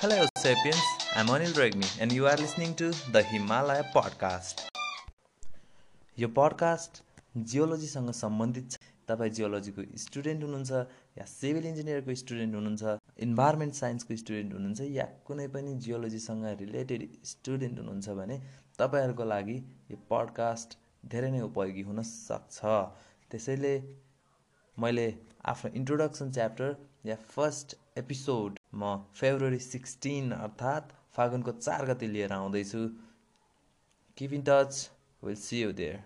Hello, Sapiens. I'm Anil Regni, and you are listening to the Himalaya Podcast. यो podcast जियोलोजीसँग सम्बन्धित छ तपाईँ जियोलोजीको स्टुडेन्ट हुनुहुन्छ या सिभिल इन्जिनियरको स्टुडेन्ट हुनुहुन्छ इन्भाइरोमेन्ट साइन्सको स्टुडेन्ट हुनुहुन्छ या कुनै पनि जियोलोजीसँग रिलेटेड स्टुडेन्ट हुनुहुन्छ भने तपाईँहरूको लागि यो पडकास्ट धेरै नै उपयोगी हुन सक्छ त्यसैले मैले आफ्नो इन्ट्रोडक्सन च्याप्टर या फर्स्ट एपिसोड म फेब्रुअरी सिक्सटिन अर्थात् फागुनको चार गते लिएर आउँदैछु। Keep in touch will see you there